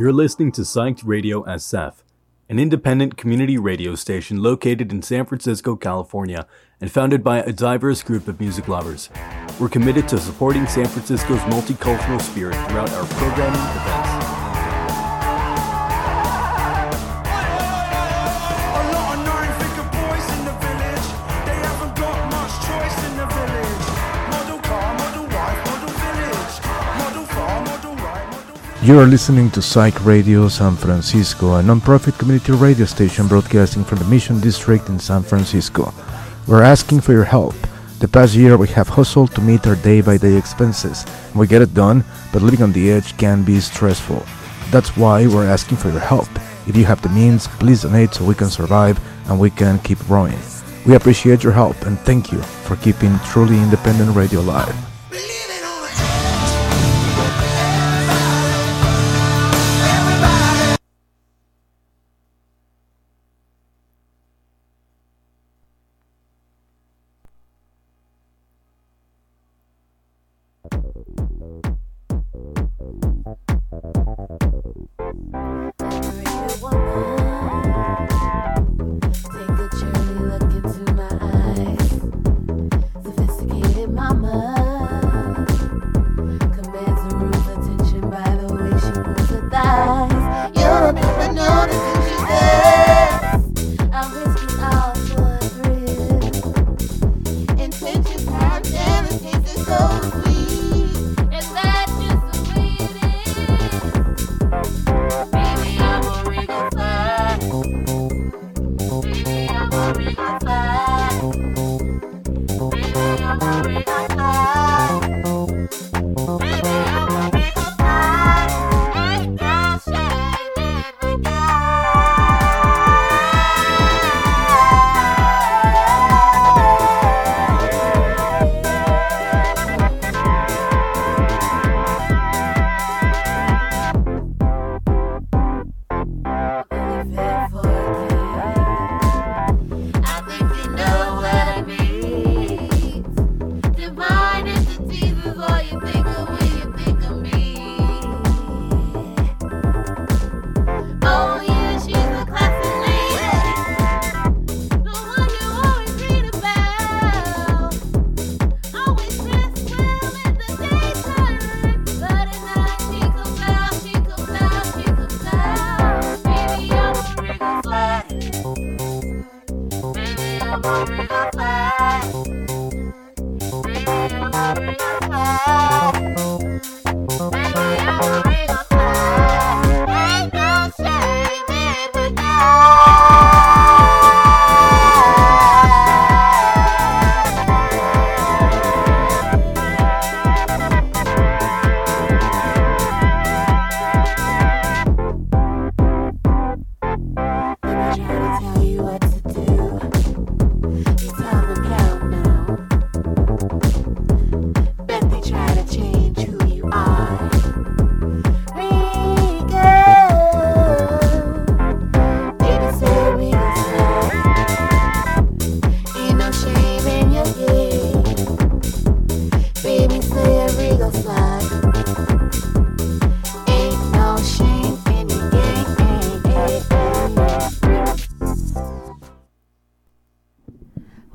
You're listening to Psyched Radio SF, an independent community radio station located in San Francisco, California, and founded by a diverse group of music lovers. We're committed to supporting San Francisco's multicultural spirit throughout our programming events. You are listening to Psych Radio San Francisco, a non-profit community radio station broadcasting from the Mission District in San Francisco. We're asking for your help. The past year we have hustled to meet our day-by-day expenses. We get it done, but living on the edge can be stressful. That's why we're asking for your help. If you have the means, please donate so we can survive and we can keep growing. We appreciate your help and thank you for keeping truly independent radio alive.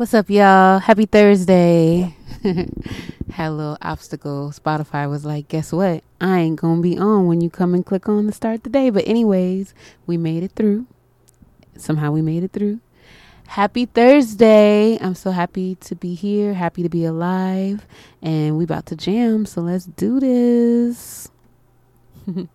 What's up, y'all? Happy Thursday. Had a little obstacle. Spotify was like, guess what? I ain't gonna be on when you come and click on to start the day. But, anyways, we made it through. Somehow we made it through. Happy Thursday. I'm so happy to be here, happy to be alive. And we about to jam, so let's do this.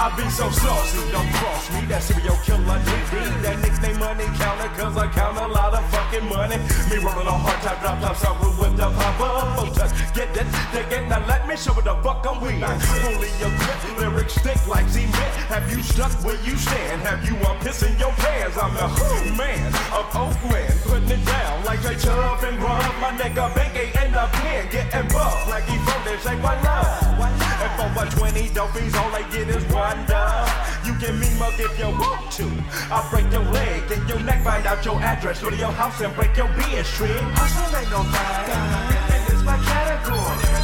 I be so saucy, don't cross me. That serial killer DD. That nickname money counter, cause I count a lot of fucking money. Me rolling on hard top, drop top, sorrow with the pop up. Touch, get that, they get now let me show what the fuck I'm with. Fully equipped, lyrics stick like cement. Have you stuck where you stand? Have you uh, pissing your pants? I'm the man of Oakland, putting it down like a Chubb and Rub. My nigga Banky in the pen, getting buff like he there, say one love. For a 20 dopies, all they get is one dub. You can me mug if you want to. I'll break your leg, get your neck, find out your address, go to your house and break your BS tree. Hustle ain't no thing, and it's my category.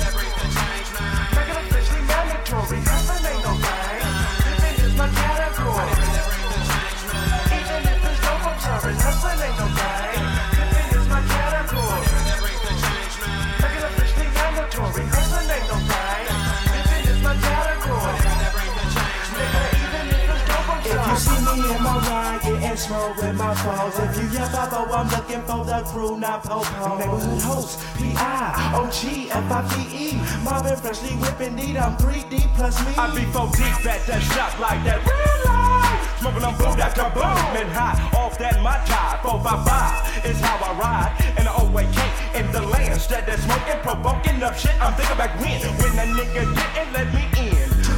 My ride, getting small with my foes. If you yell Bobo, I'm looking for the crew, not Popo. Neighborhood host, P.I., O.G.. Marvin Freshly whipping need, I'm 3D plus me. I be four deep at that shop like that real life. Smoking on boom after boom and high off that my tie. Four five five is how I ride. And the old way cake in the land. Instead of smoking, provoking up shit. I'm thinking back when, when that nigga didn't let me.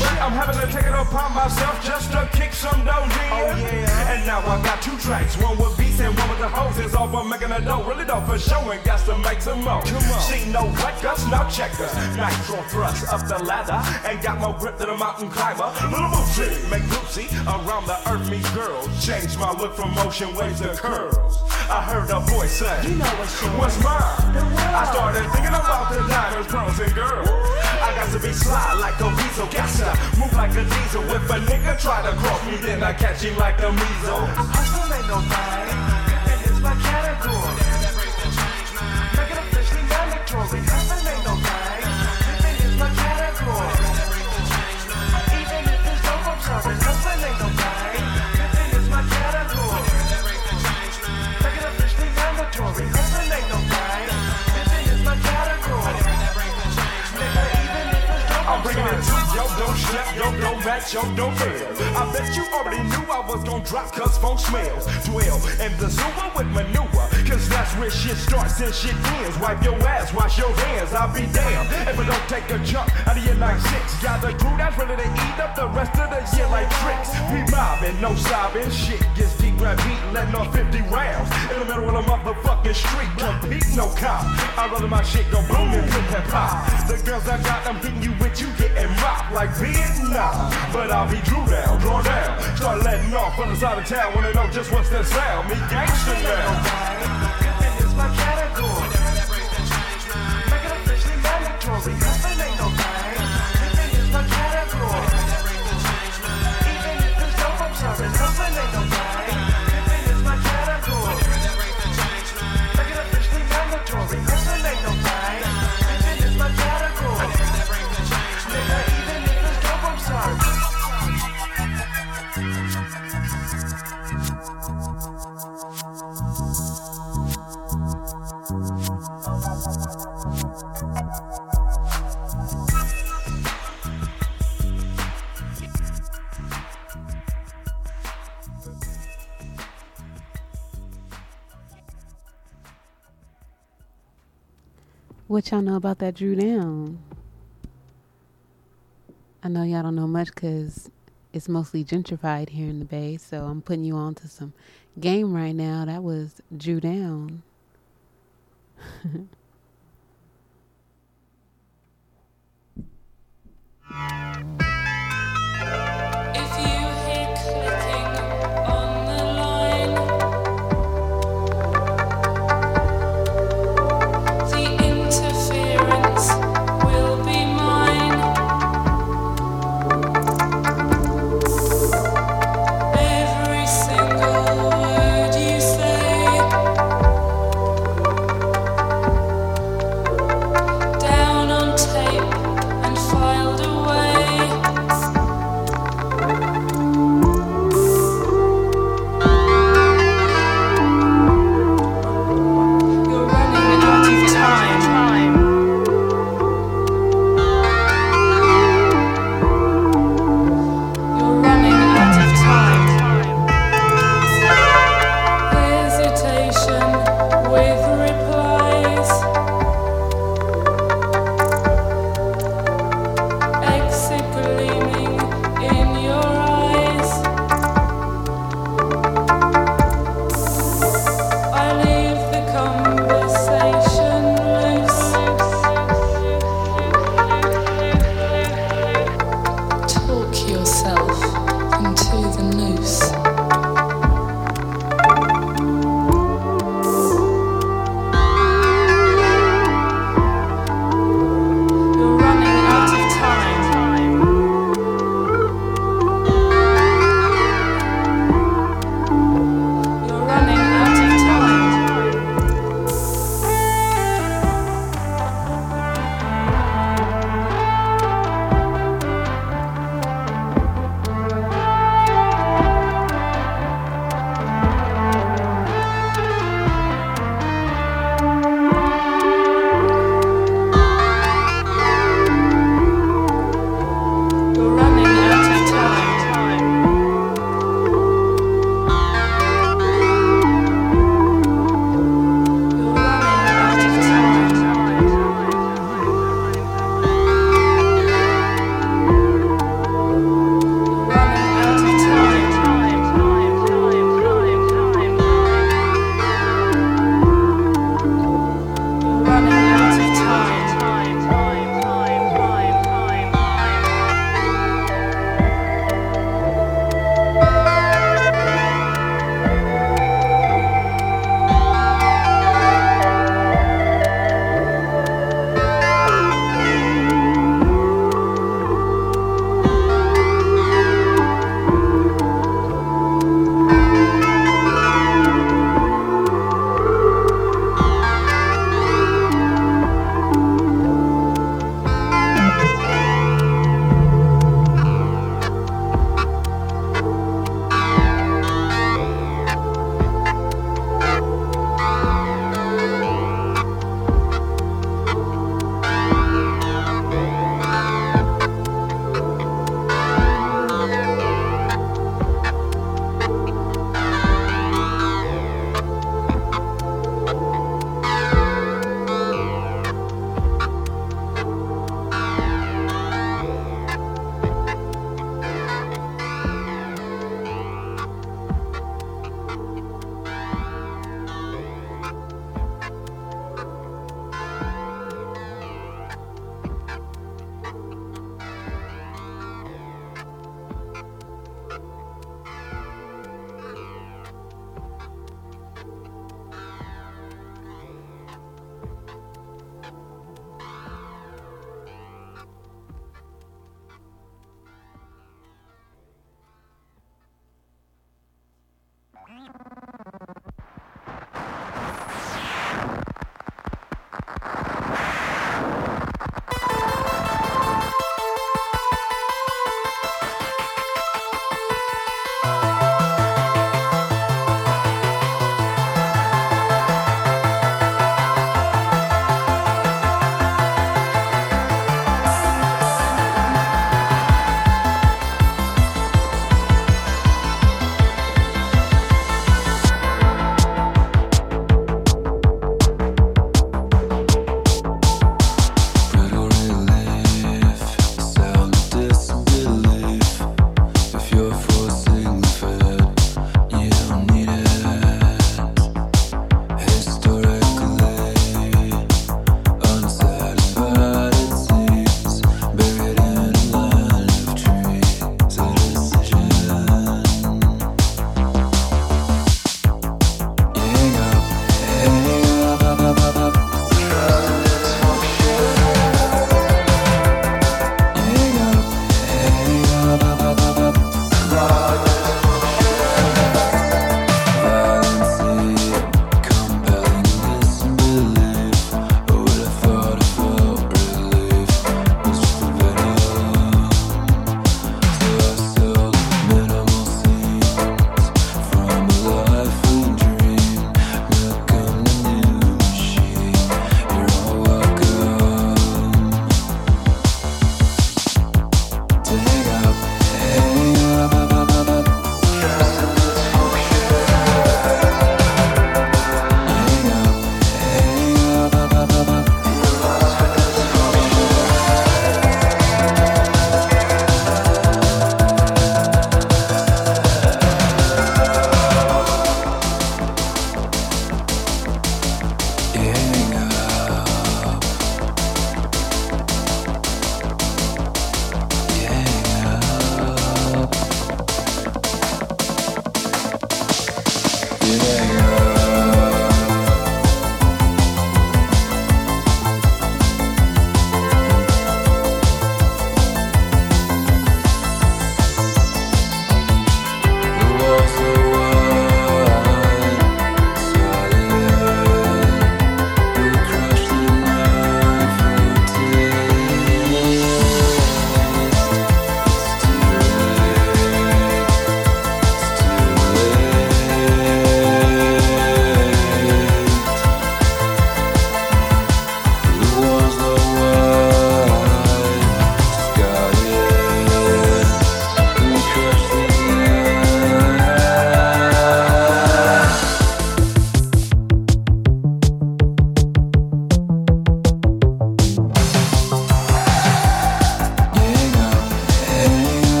But I'm having to take it upon myself just to kick some dough in. Oh, yeah. And now I got two tracks, one with beats and one with the hoses. All for making a dough, really dough for showing. Got to make some more. See no records, no checkers. Nitro thrust up the ladder and got more grip than a mountain climber. Little Bootsy, make Bootsy around the earth meet girls. Change my look from motion waves to curls. I heard a voice say, You know what's yours. What's mine? I started thinking about the diamonds, pearls, and girls. I got to be sly like a weasel. Got to move like a diesel. If a nigga try to cross me, then I catch him like a measles. Hustle ain't no thing, don't step, yo, don't fail. I bet you already knew I was gonna drop cause smells. Dwell in the sewer with manure, cause that's where shit starts and shit ends. Wipe your ass, wash your hands, I'll be damned. If I don't take a jump out of your 96, got the crew that's ready to eat up the rest of the year like tricks. Be mobbing, no sobbing, shit gets deep, grab beat, letting off 50 rounds. In the middle of the motherfucking street, compete, no cop. Rather my shit go boom and flip and pop. The girls I got, I'm hitting you with, you getting mopped like Vietnam. But I'll be drew down, draw down. Start letting off on the side of town, wanna know just what's that sound. Me gangster now. Mandatory. Y'all know about that Dru Down? I know y'all don't know much because it's mostly gentrified here in the Bay, so I'm putting you on to some game right now. That was Dru Down.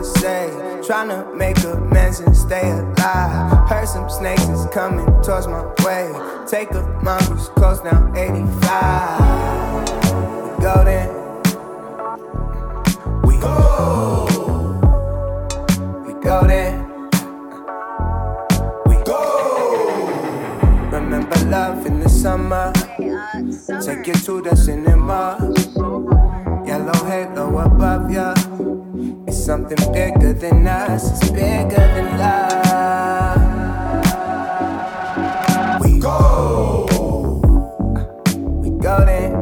gotta say. Tryna make amends and stay alive. Heard some snakes is coming towards my way. Take a mongoose close down 85. We go then. We go. We go then. We go. Remember love in the summer. Take you to the cinema. Yellow halo above ya. Something bigger than us. It's bigger than love. We go. We go then.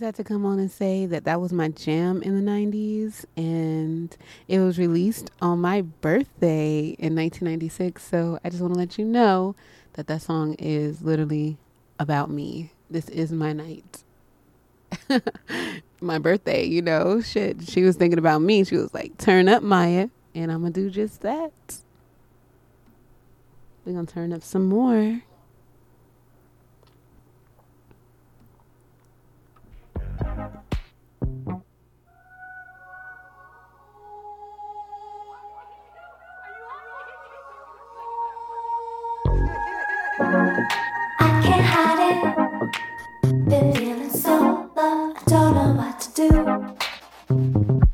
Just had to come on and say that that was my jam in the 90s and it was released on my birthday in 1996. So I just want to let you know that that song is literally about me. This is my night. my birthday, you know, shit. She was thinking about me. She was like, turn up, Maya. And I'm going to do just that. We're going to turn up some more. I can't hide it. Been feeling so low, I don't know what to do.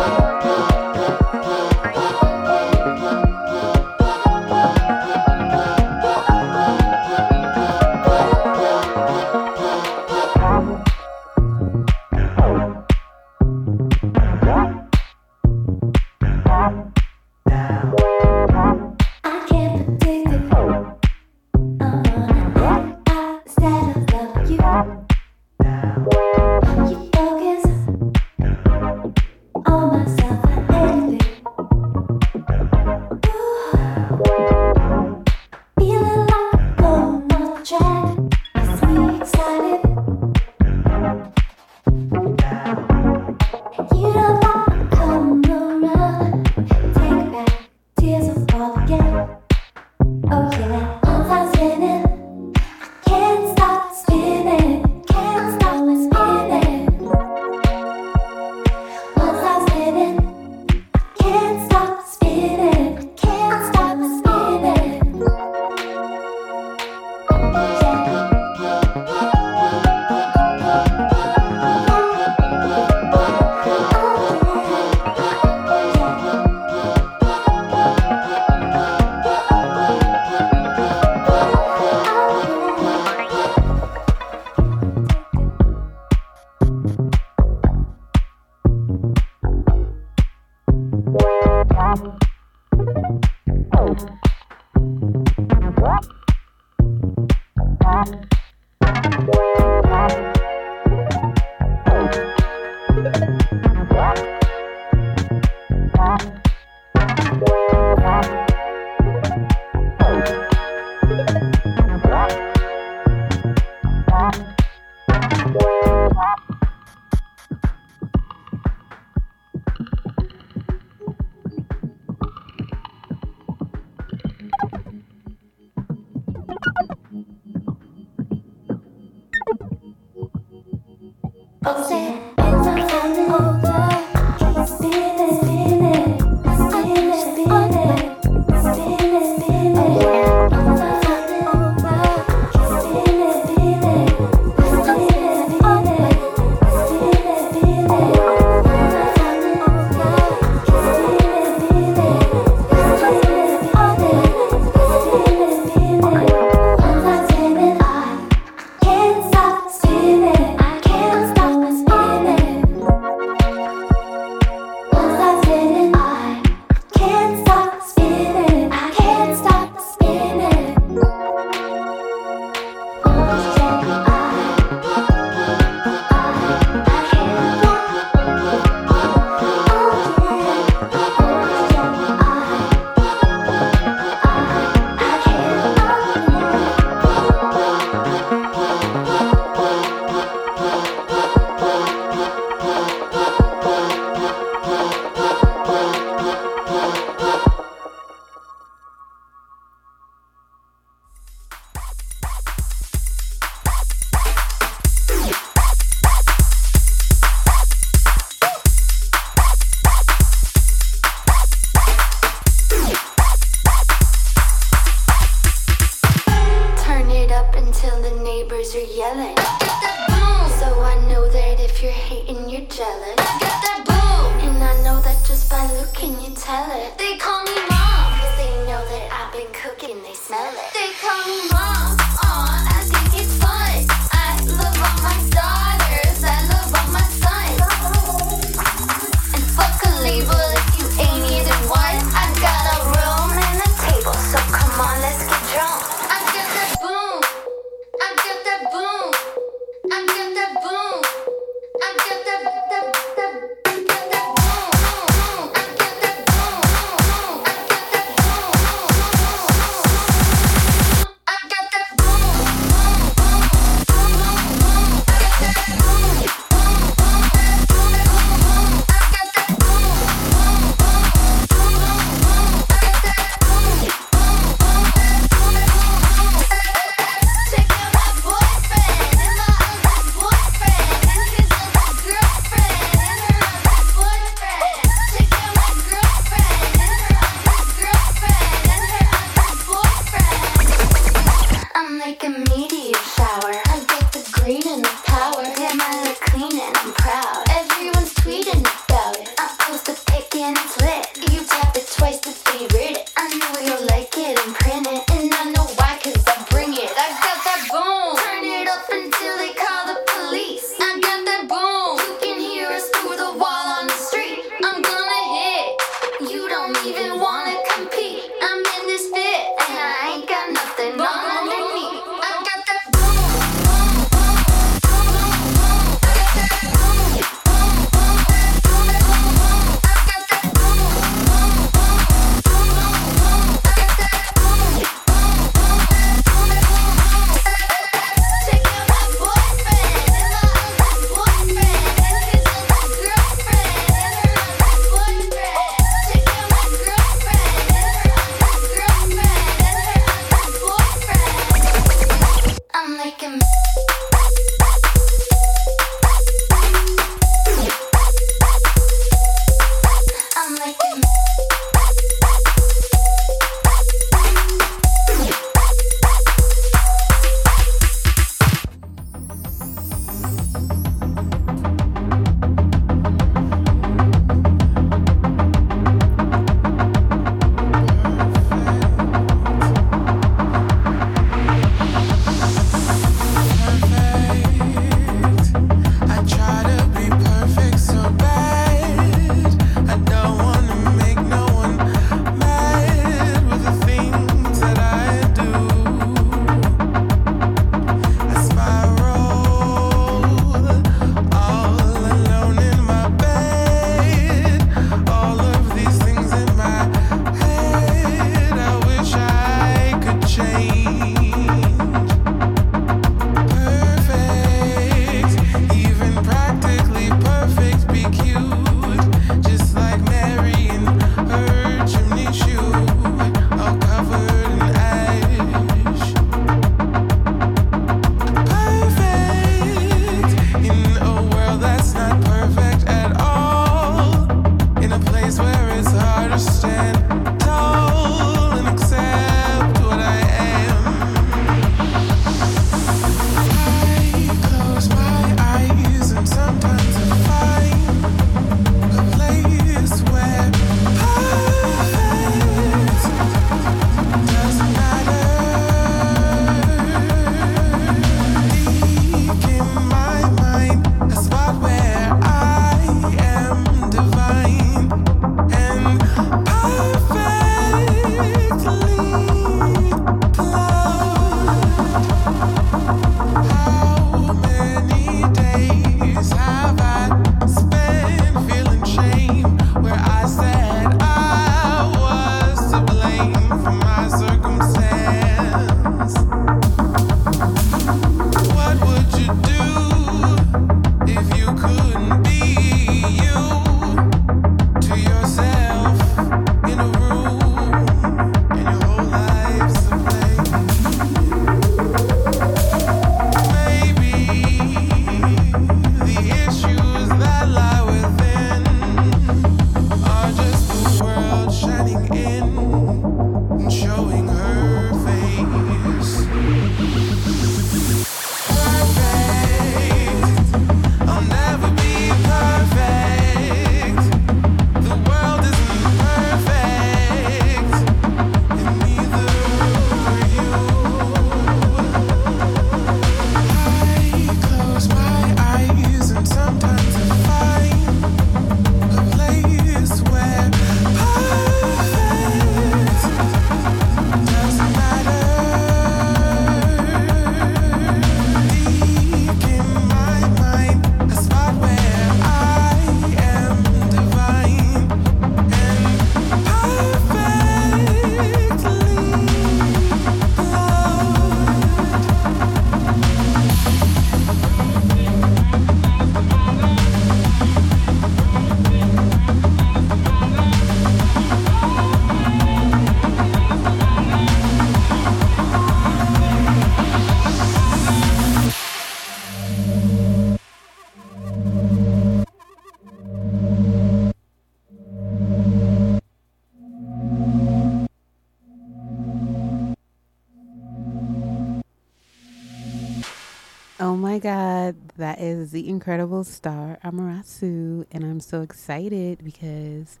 That is the incredible star Amerasu, and I'm so excited because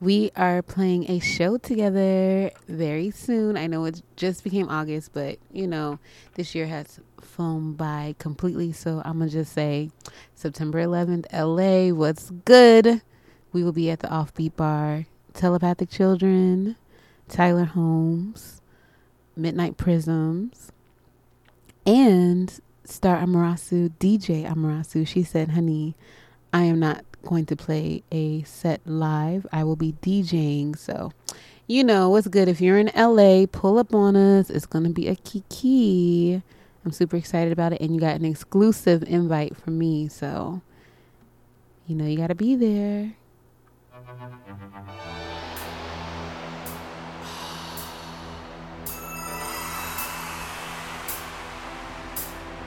we are playing a show together very soon. I know it just became August, but you know, this year has flown by completely. So I'm gonna just say September 11th, LA, what's good? We will be at the Offbeat Bar, Telepathic Children, Tyler Holmes, Midnight Prisms, and Star Amerasu, DJ Amerasu. She said, honey, I am not going to play a set live. I will be DJing. So, you know what's good. If you're in LA, pull up on us. It's going to be a kiki. I'm super excited about it. And you got an exclusive invite from me. So, you know, you got to be there.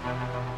I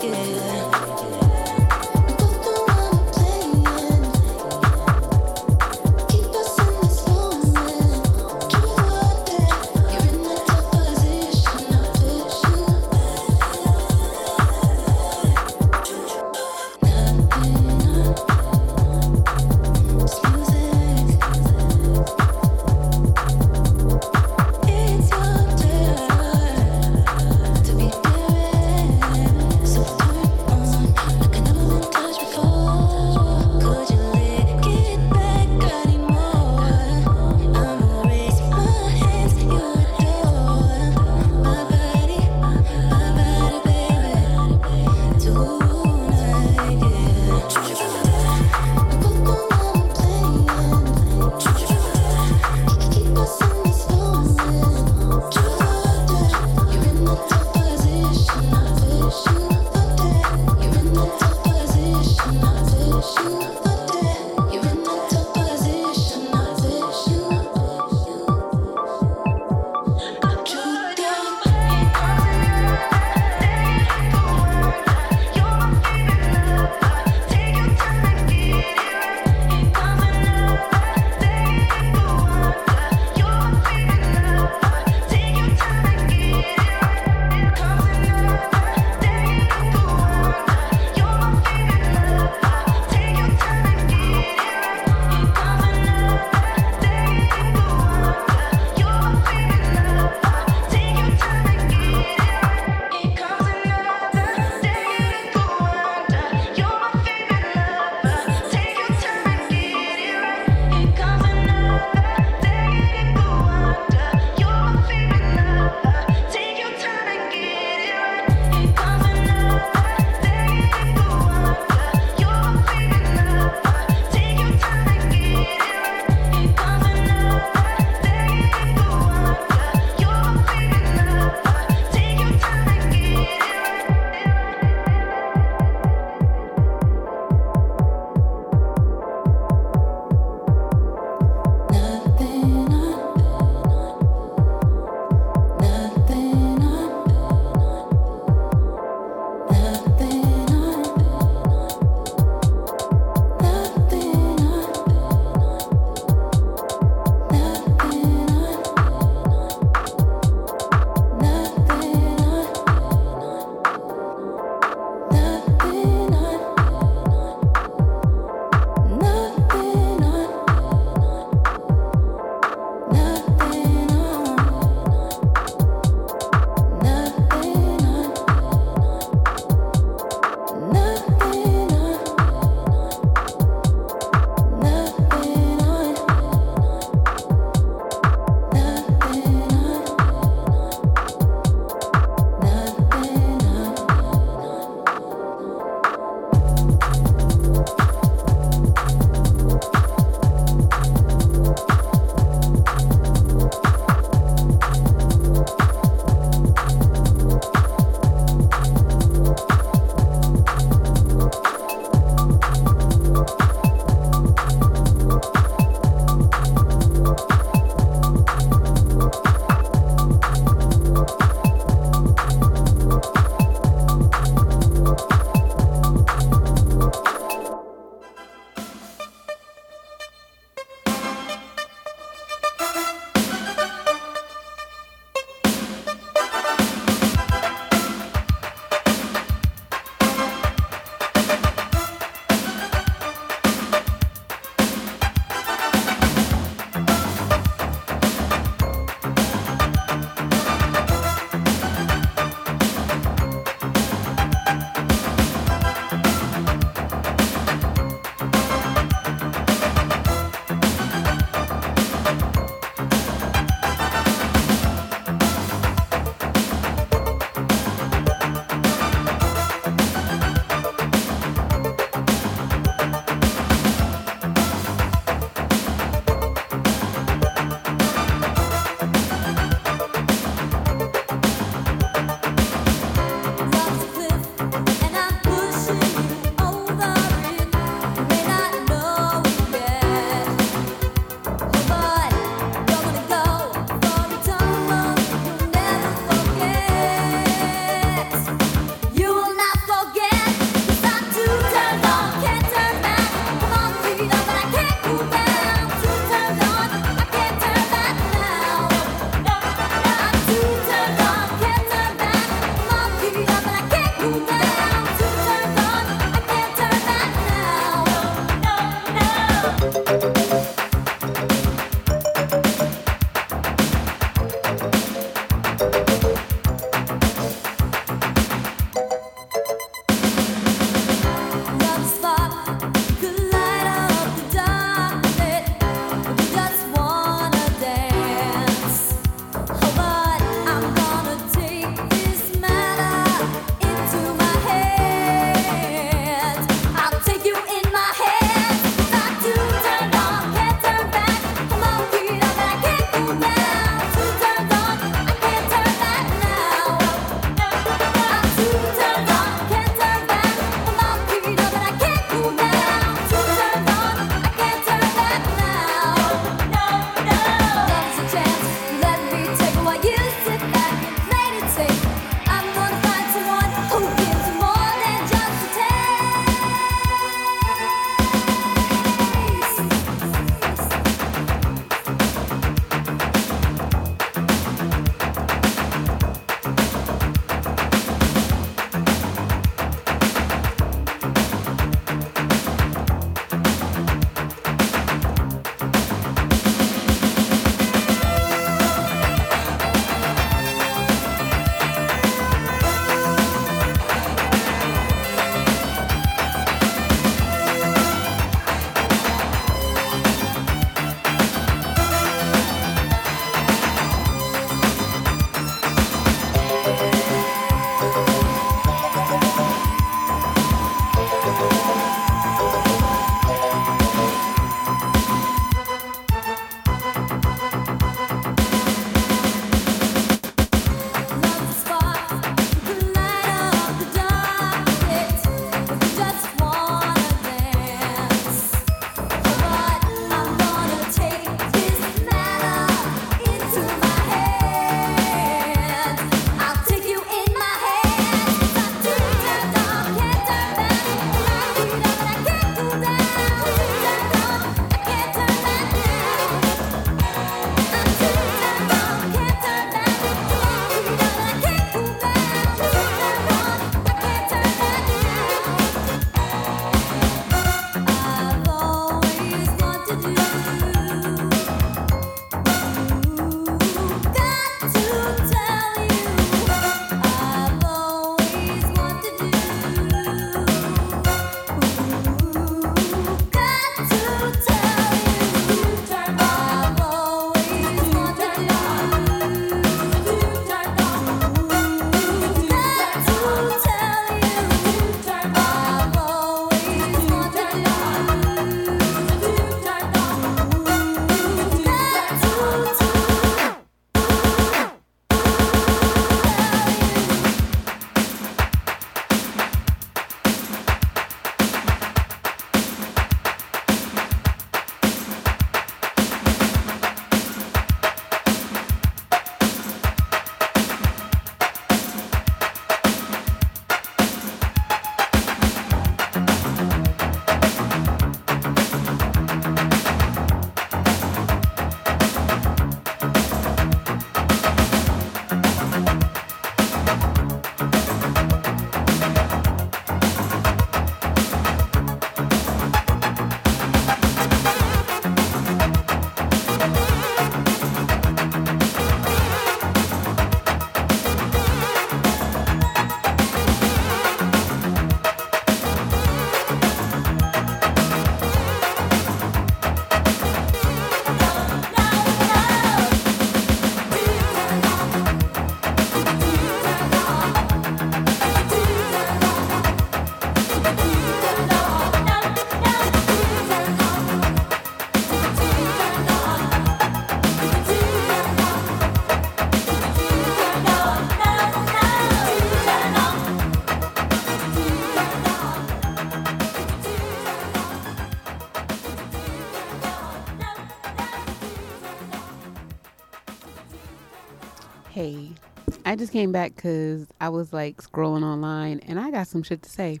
just came back because I was like scrolling online and I got some shit to say.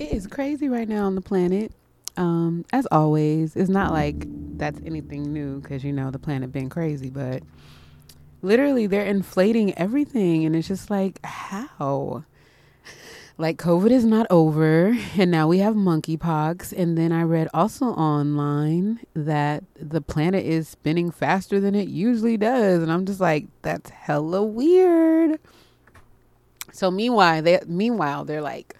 It is crazy right now on the planet. Um, as always, it's not like that's anything new because you know the planet been crazy, but literally they're inflating everything and it's just like how like covid is not over and now we have monkeypox. And then i read also online that the planet is spinning faster than it usually does. And i'm just like that's hella weird. So meanwhile they meanwhile they're like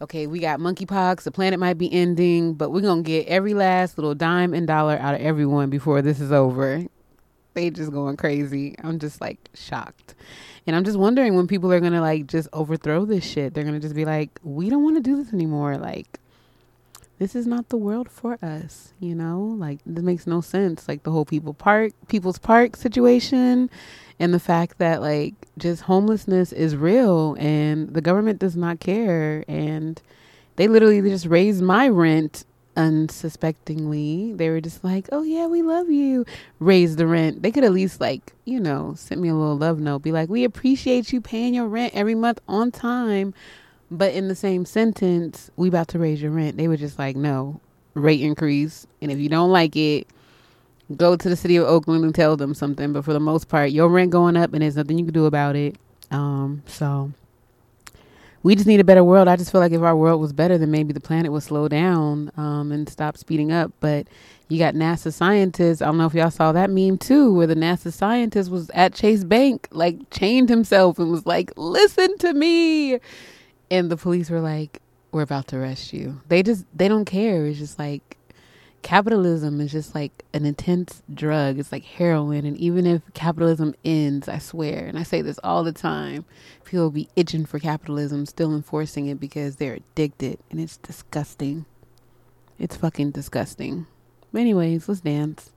okay we got monkeypox. The planet might be ending but we're gonna get every last little dime and dollar out of everyone before this is over. They just going crazy. I'm just like shocked. And I'm just wondering when people are gonna like just overthrow this shit. They're gonna just be like, we don't want to do this anymore. Like, this is not the world for us. You know, like this makes no sense. Like the whole people park, people's park situation, and the fact that like just homelessness is real and the government does not care. And they literally just raised my rent unsuspectingly they were just like oh yeah we love you. Raise the rent. They could at least like you know send me a little love note be like we appreciate you paying your rent every month on time. But in the same sentence we about to raise your rent. They were just like no rate increase. And if you don't like it go to the city of oakland and tell them something. But for the most part your rent going up and there's nothing you can do about it. Um so we just need a better world. I just feel like if our world was better, then maybe the planet would slow down um, and stop speeding up. But you got NASA scientists. I don't know if y'all saw that meme too, where the NASA scientist was at Chase Bank, like chained himself and was like, "Listen to me," and the police were like, "We're about to arrest you." They just they don't care. It's just like capitalism is just like an intense drug. It's like heroin. And even if capitalism ends, I swear, and I say this all the time, people will be itching for capitalism, still enforcing it because they're addicted. And it's disgusting. It's fucking disgusting. But anyways, let's dance.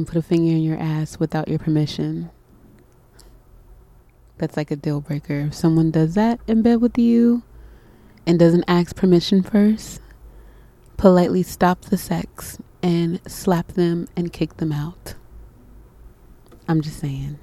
someone put a finger in your ass without your permission. That's like a deal breaker. If someone does that in bed with you and doesn't ask permission first, politely stop the sex and slap them and kick them out. I'm just saying.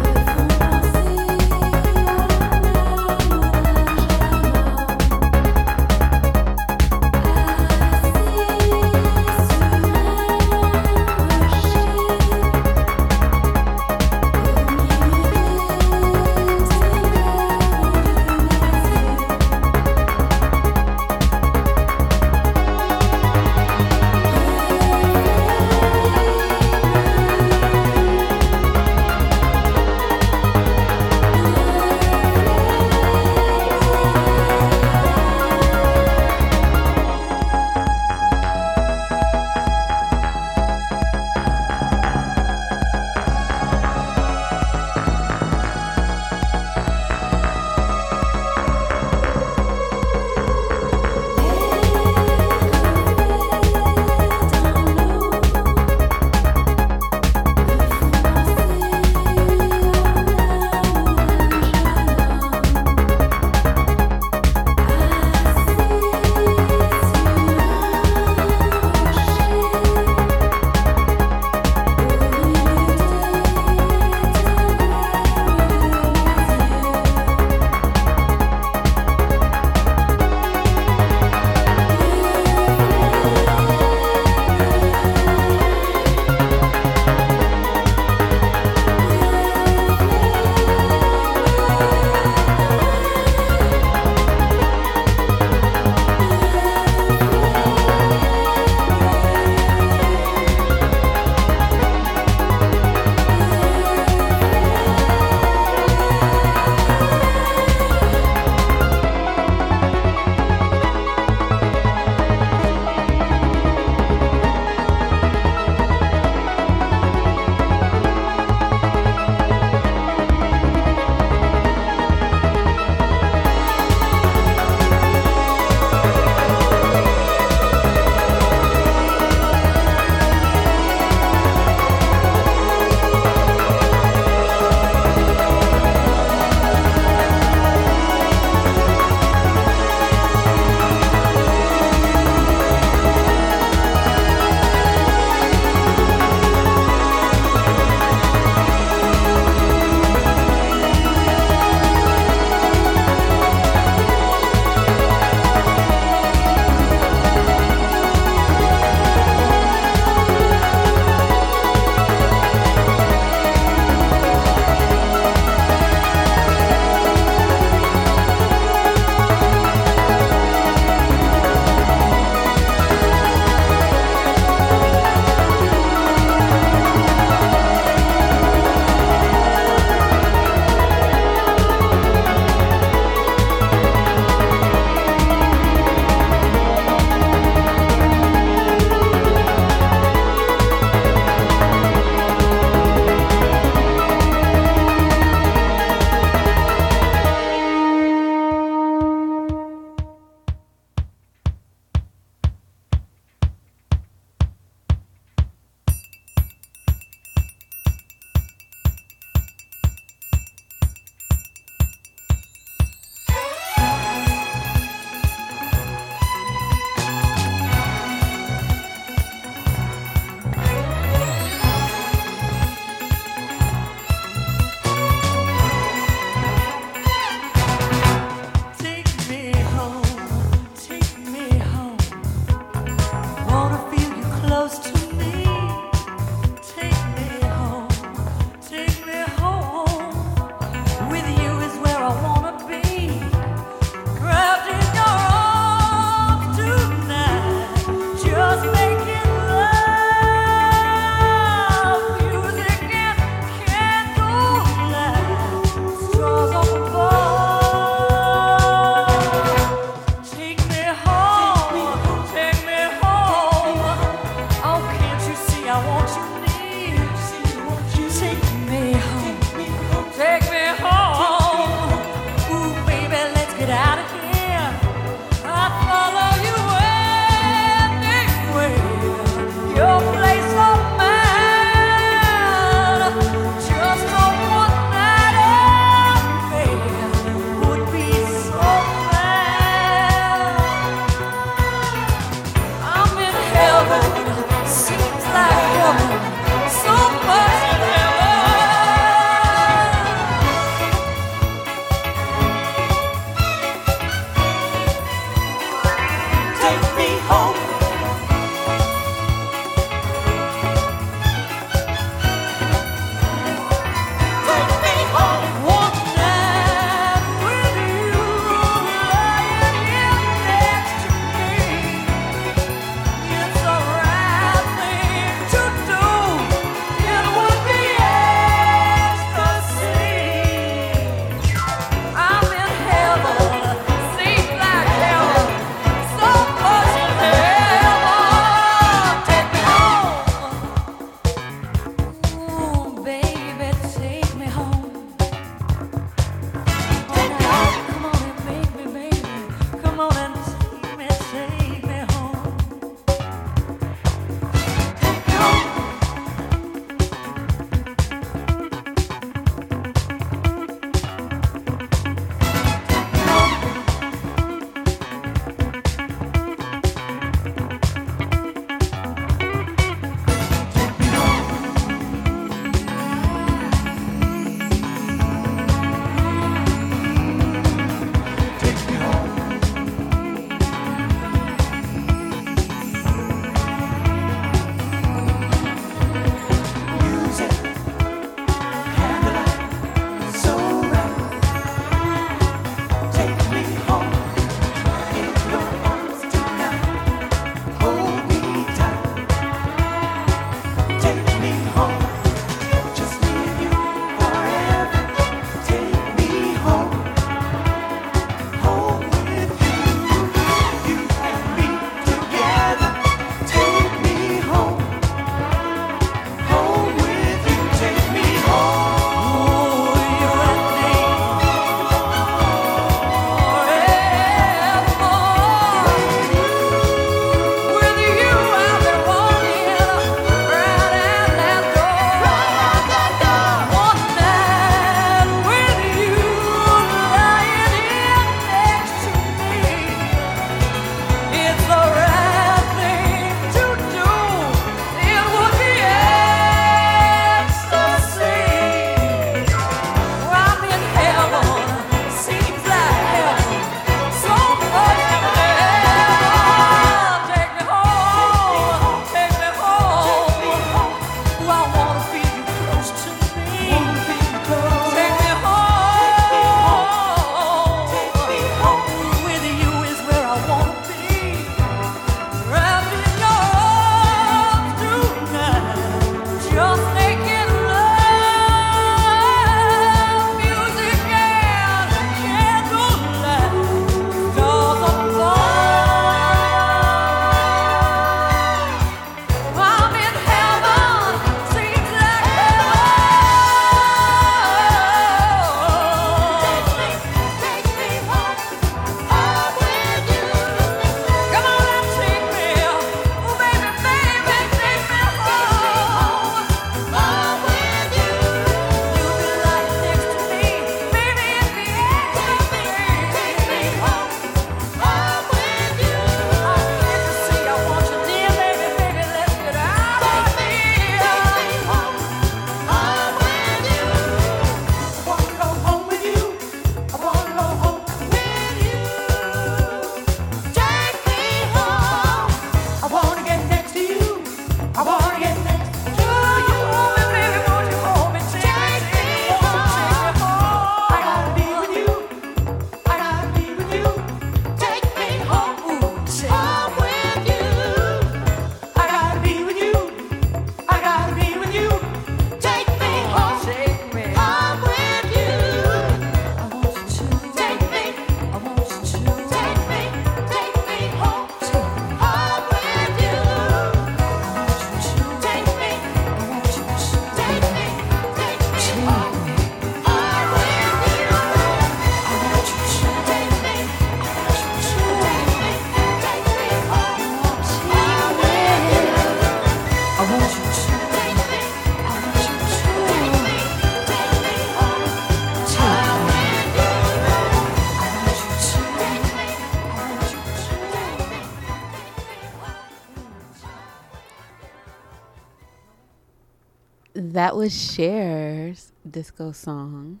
That was Cher's disco song.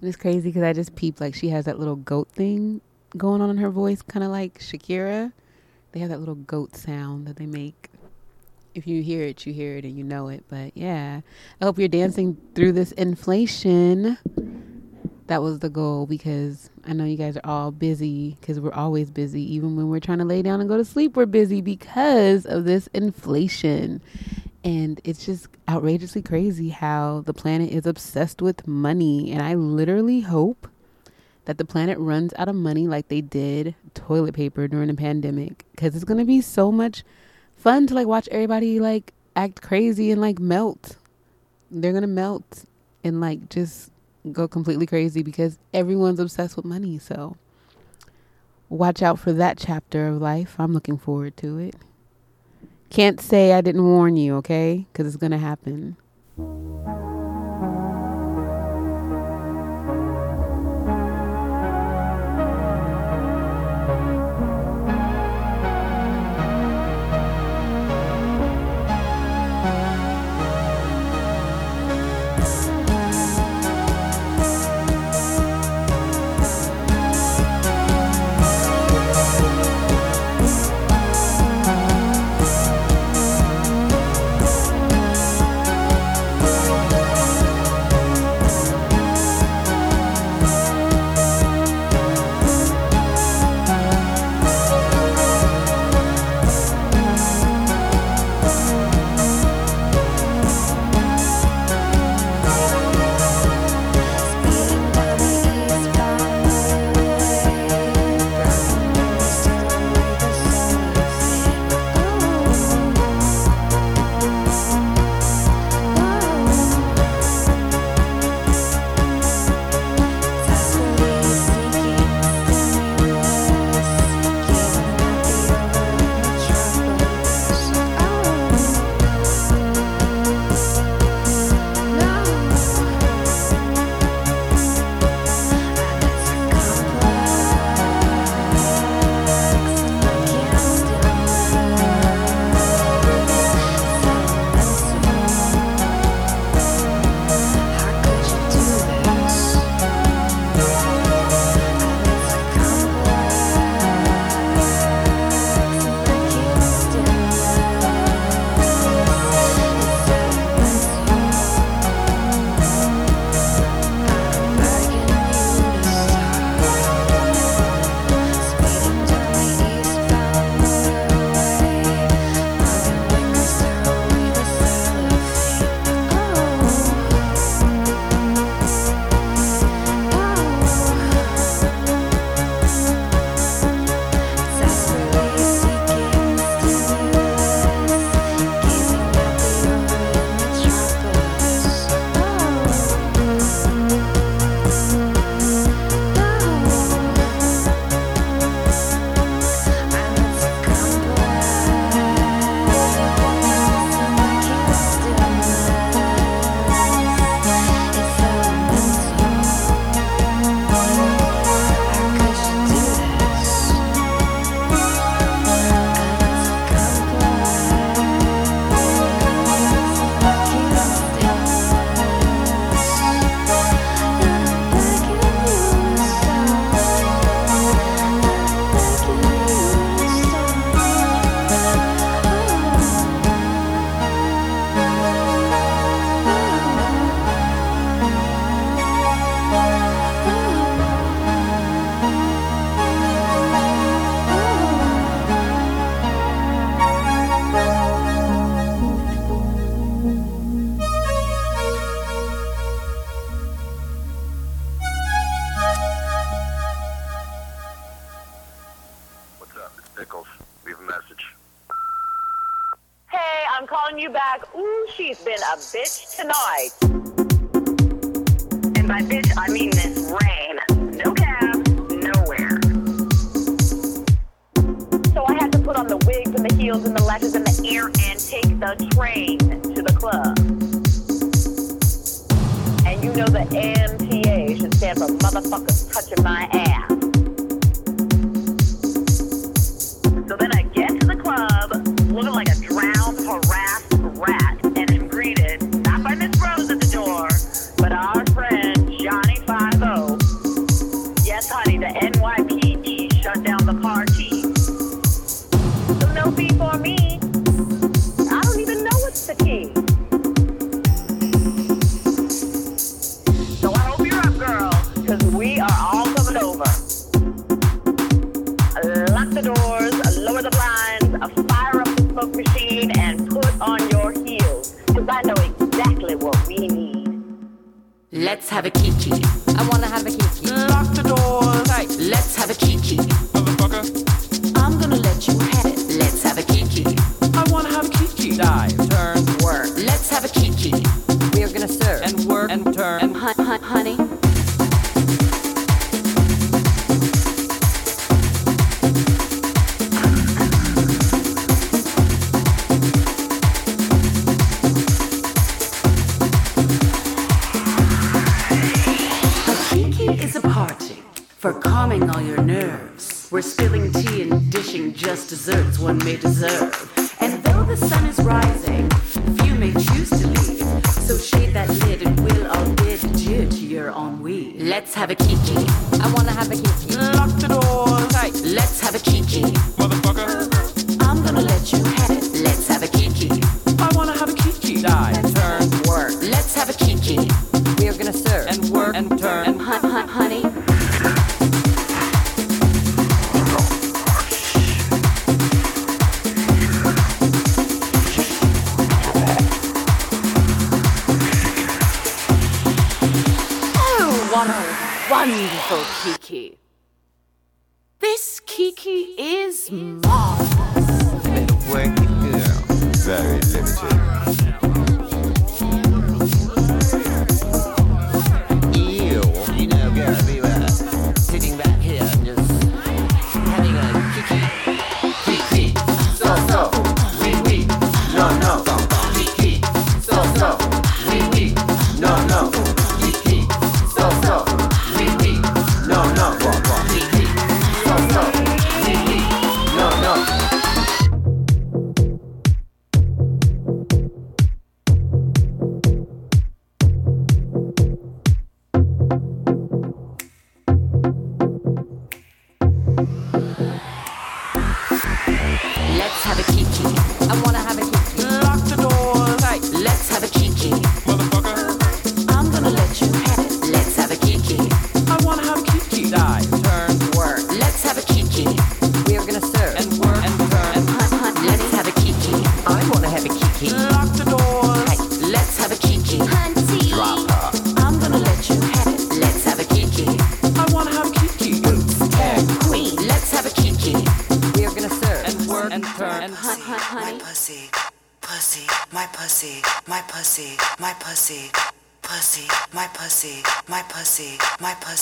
It's crazy because I just peeped like she has that little goat thing going on in her voice, kind of like Shakira. They have that little goat sound that they make. If you hear it, you hear it and you know it. But yeah, I hope you're dancing through this inflation. That was the goal because I know you guys are all busy because we're always busy. Even when we're trying to lay down and go to sleep, we're busy because of this inflation. And it's just outrageously crazy how the planet is obsessed with money. And I literally hope that the planet runs out of money like they did toilet paper during the pandemic because it's going to be so much fun to like watch everybody like act crazy and like melt. They're going to melt and like just go completely crazy because everyone's obsessed with money. So watch out for that chapter of life. I'm looking forward to it. Can't say I didn't warn you, okay? Because it's going to happen.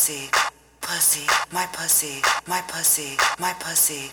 Pussy, pussy, my pussy, my pussy, my pussy,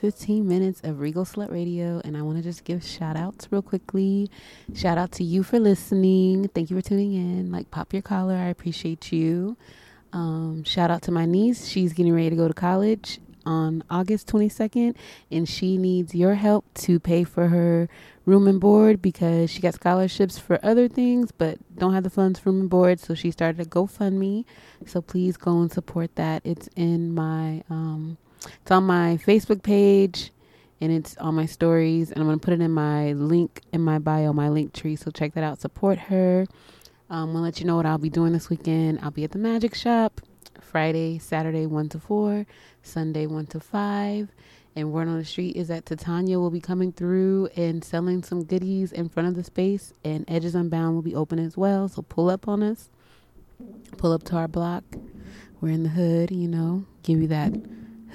15 minutes of Regal Slut Radio, and I want to just give shout outs real quickly. Shout out to you for listening. Thank you for tuning in. Like, pop your collar. I appreciate you. Um, shout out to my niece. She's getting ready to go to college on August 22nd, and she needs your help to pay for her room and board because she got scholarships for other things, but don't have the funds for room and board. So she started a GoFundMe. So please go and support that. It's in my, um, it's on my Facebook page and it's on my stories. And I'm going to put it in my link in my bio, my link tree. So check that out. Support her. Um, we'll let you know what I'll be doing this weekend. I'll be at the Magic Shop Friday, Saturday, 1 to 4, Sunday, 1 to 5. And Word on the Street is that Titania will be coming through and selling some goodies in front of the space. And Edges Unbound will be open as well. So pull up on us. Pull up to our block. We're in the hood, you know, give you that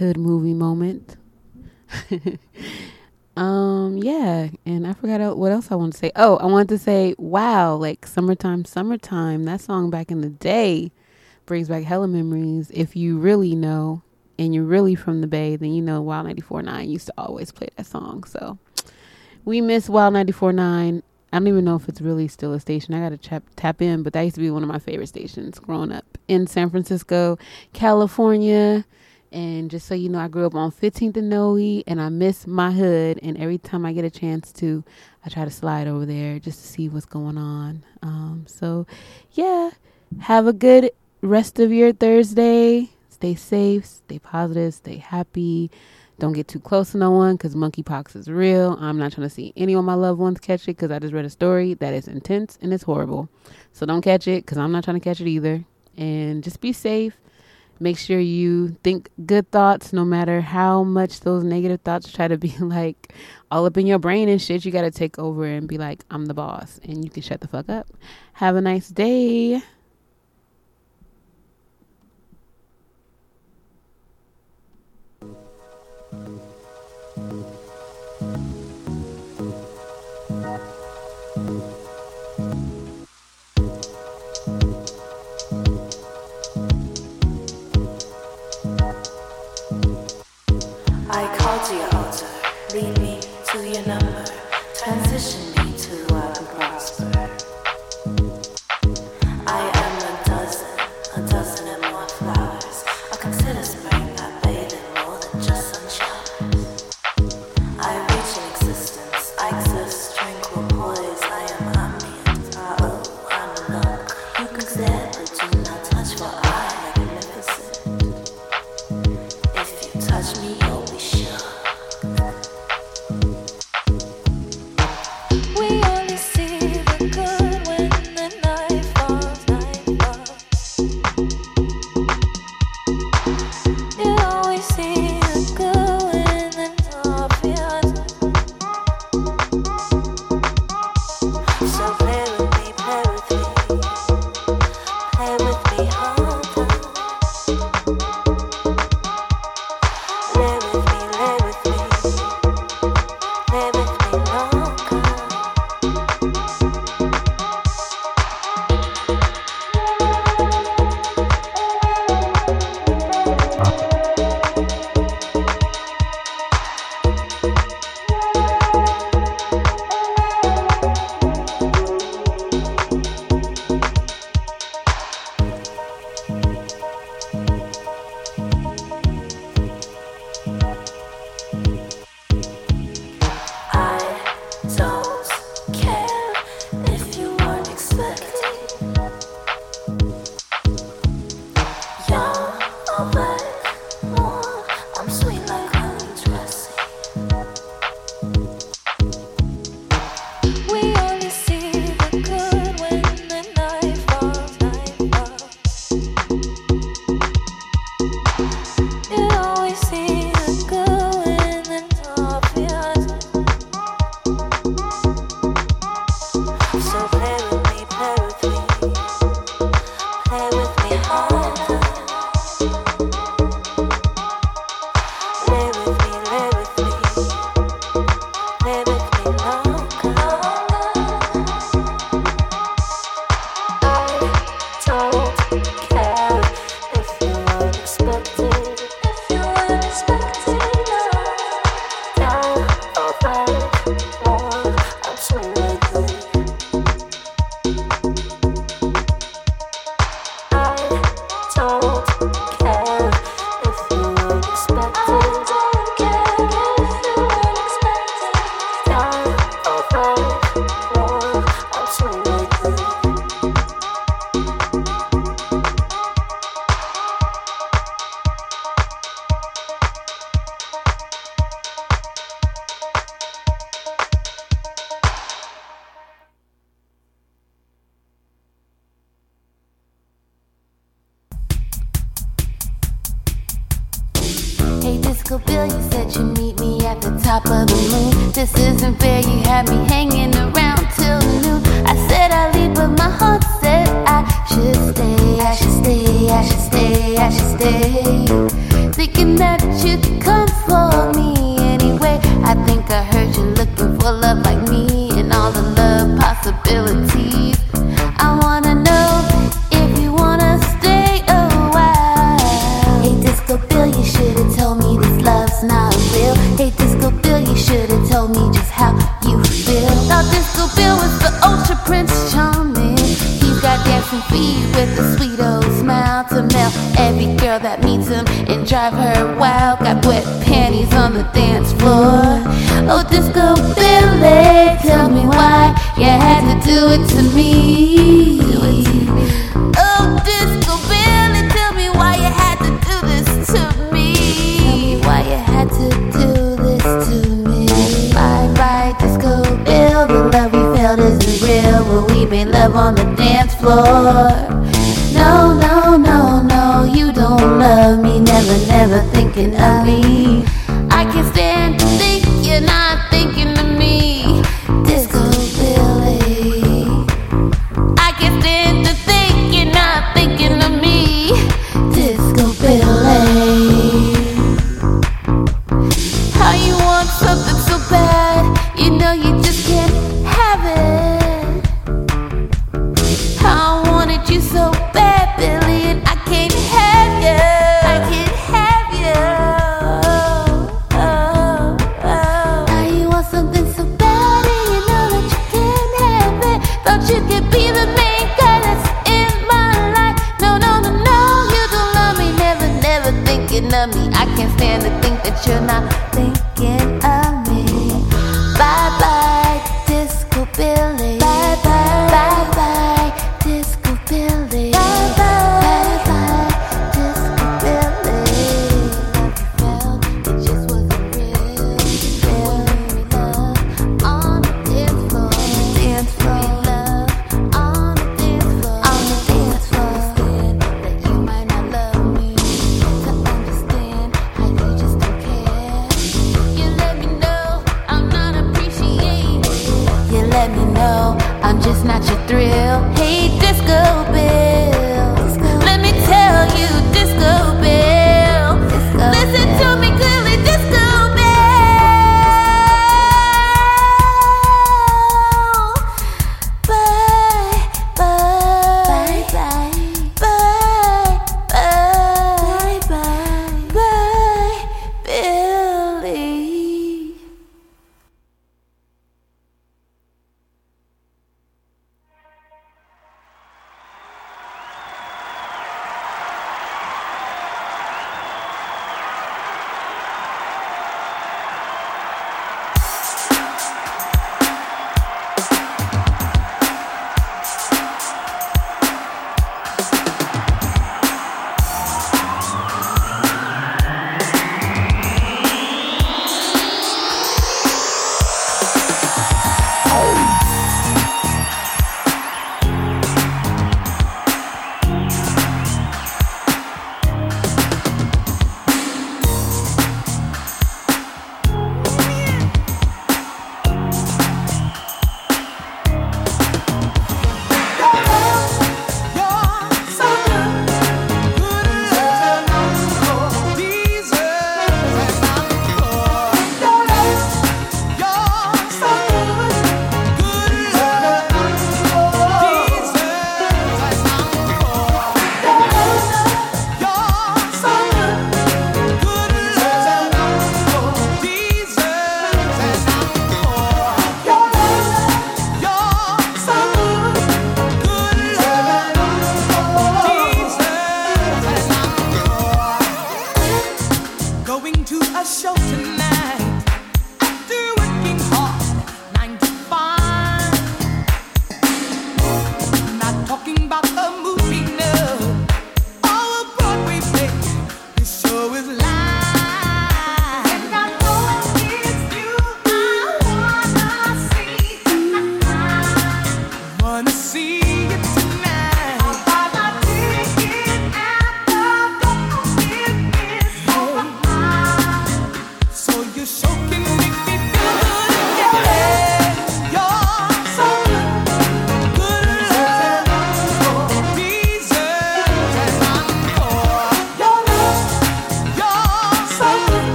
hood movie moment. um, yeah, and I forgot what else I want to say. Oh, I wanted to say, wow, like summertime, summertime. That song back in the day brings back hella memories. If you really know, and you're really from the Bay, then you know Wild 94.9 used to always play that song. So we miss Wild 94.9. I don't even know if it's really still a station. I got to tap, tap in, but that used to be one of my favorite stations growing up in San Francisco, California. And just so you know, I grew up on 15th and Noe, and I miss my hood. And every time I get a chance to, I try to slide over there just to see what's going on. Um, so, yeah, have a good rest of your Thursday. Stay safe, stay positive, stay happy. Don't get too close to no one because monkeypox is real. I'm not trying to see any of my loved ones catch it because I just read a story that is intense and it's horrible. So don't catch it because I'm not trying to catch it either. And just be safe. Make sure you think good thoughts no matter how much those negative thoughts try to be like all up in your brain and shit. You got to take over and be like, I'm the boss. And you can shut the fuck up. Have a nice day.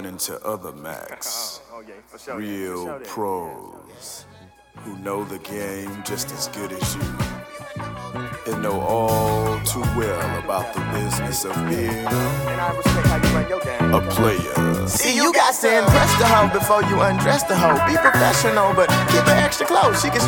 Run into other Macs, real pros who know the game just as good as you and know all too well about the business of being a player. See, you got to impress the hoe before you undress the hoe. Be professional, but keep her extra close. She can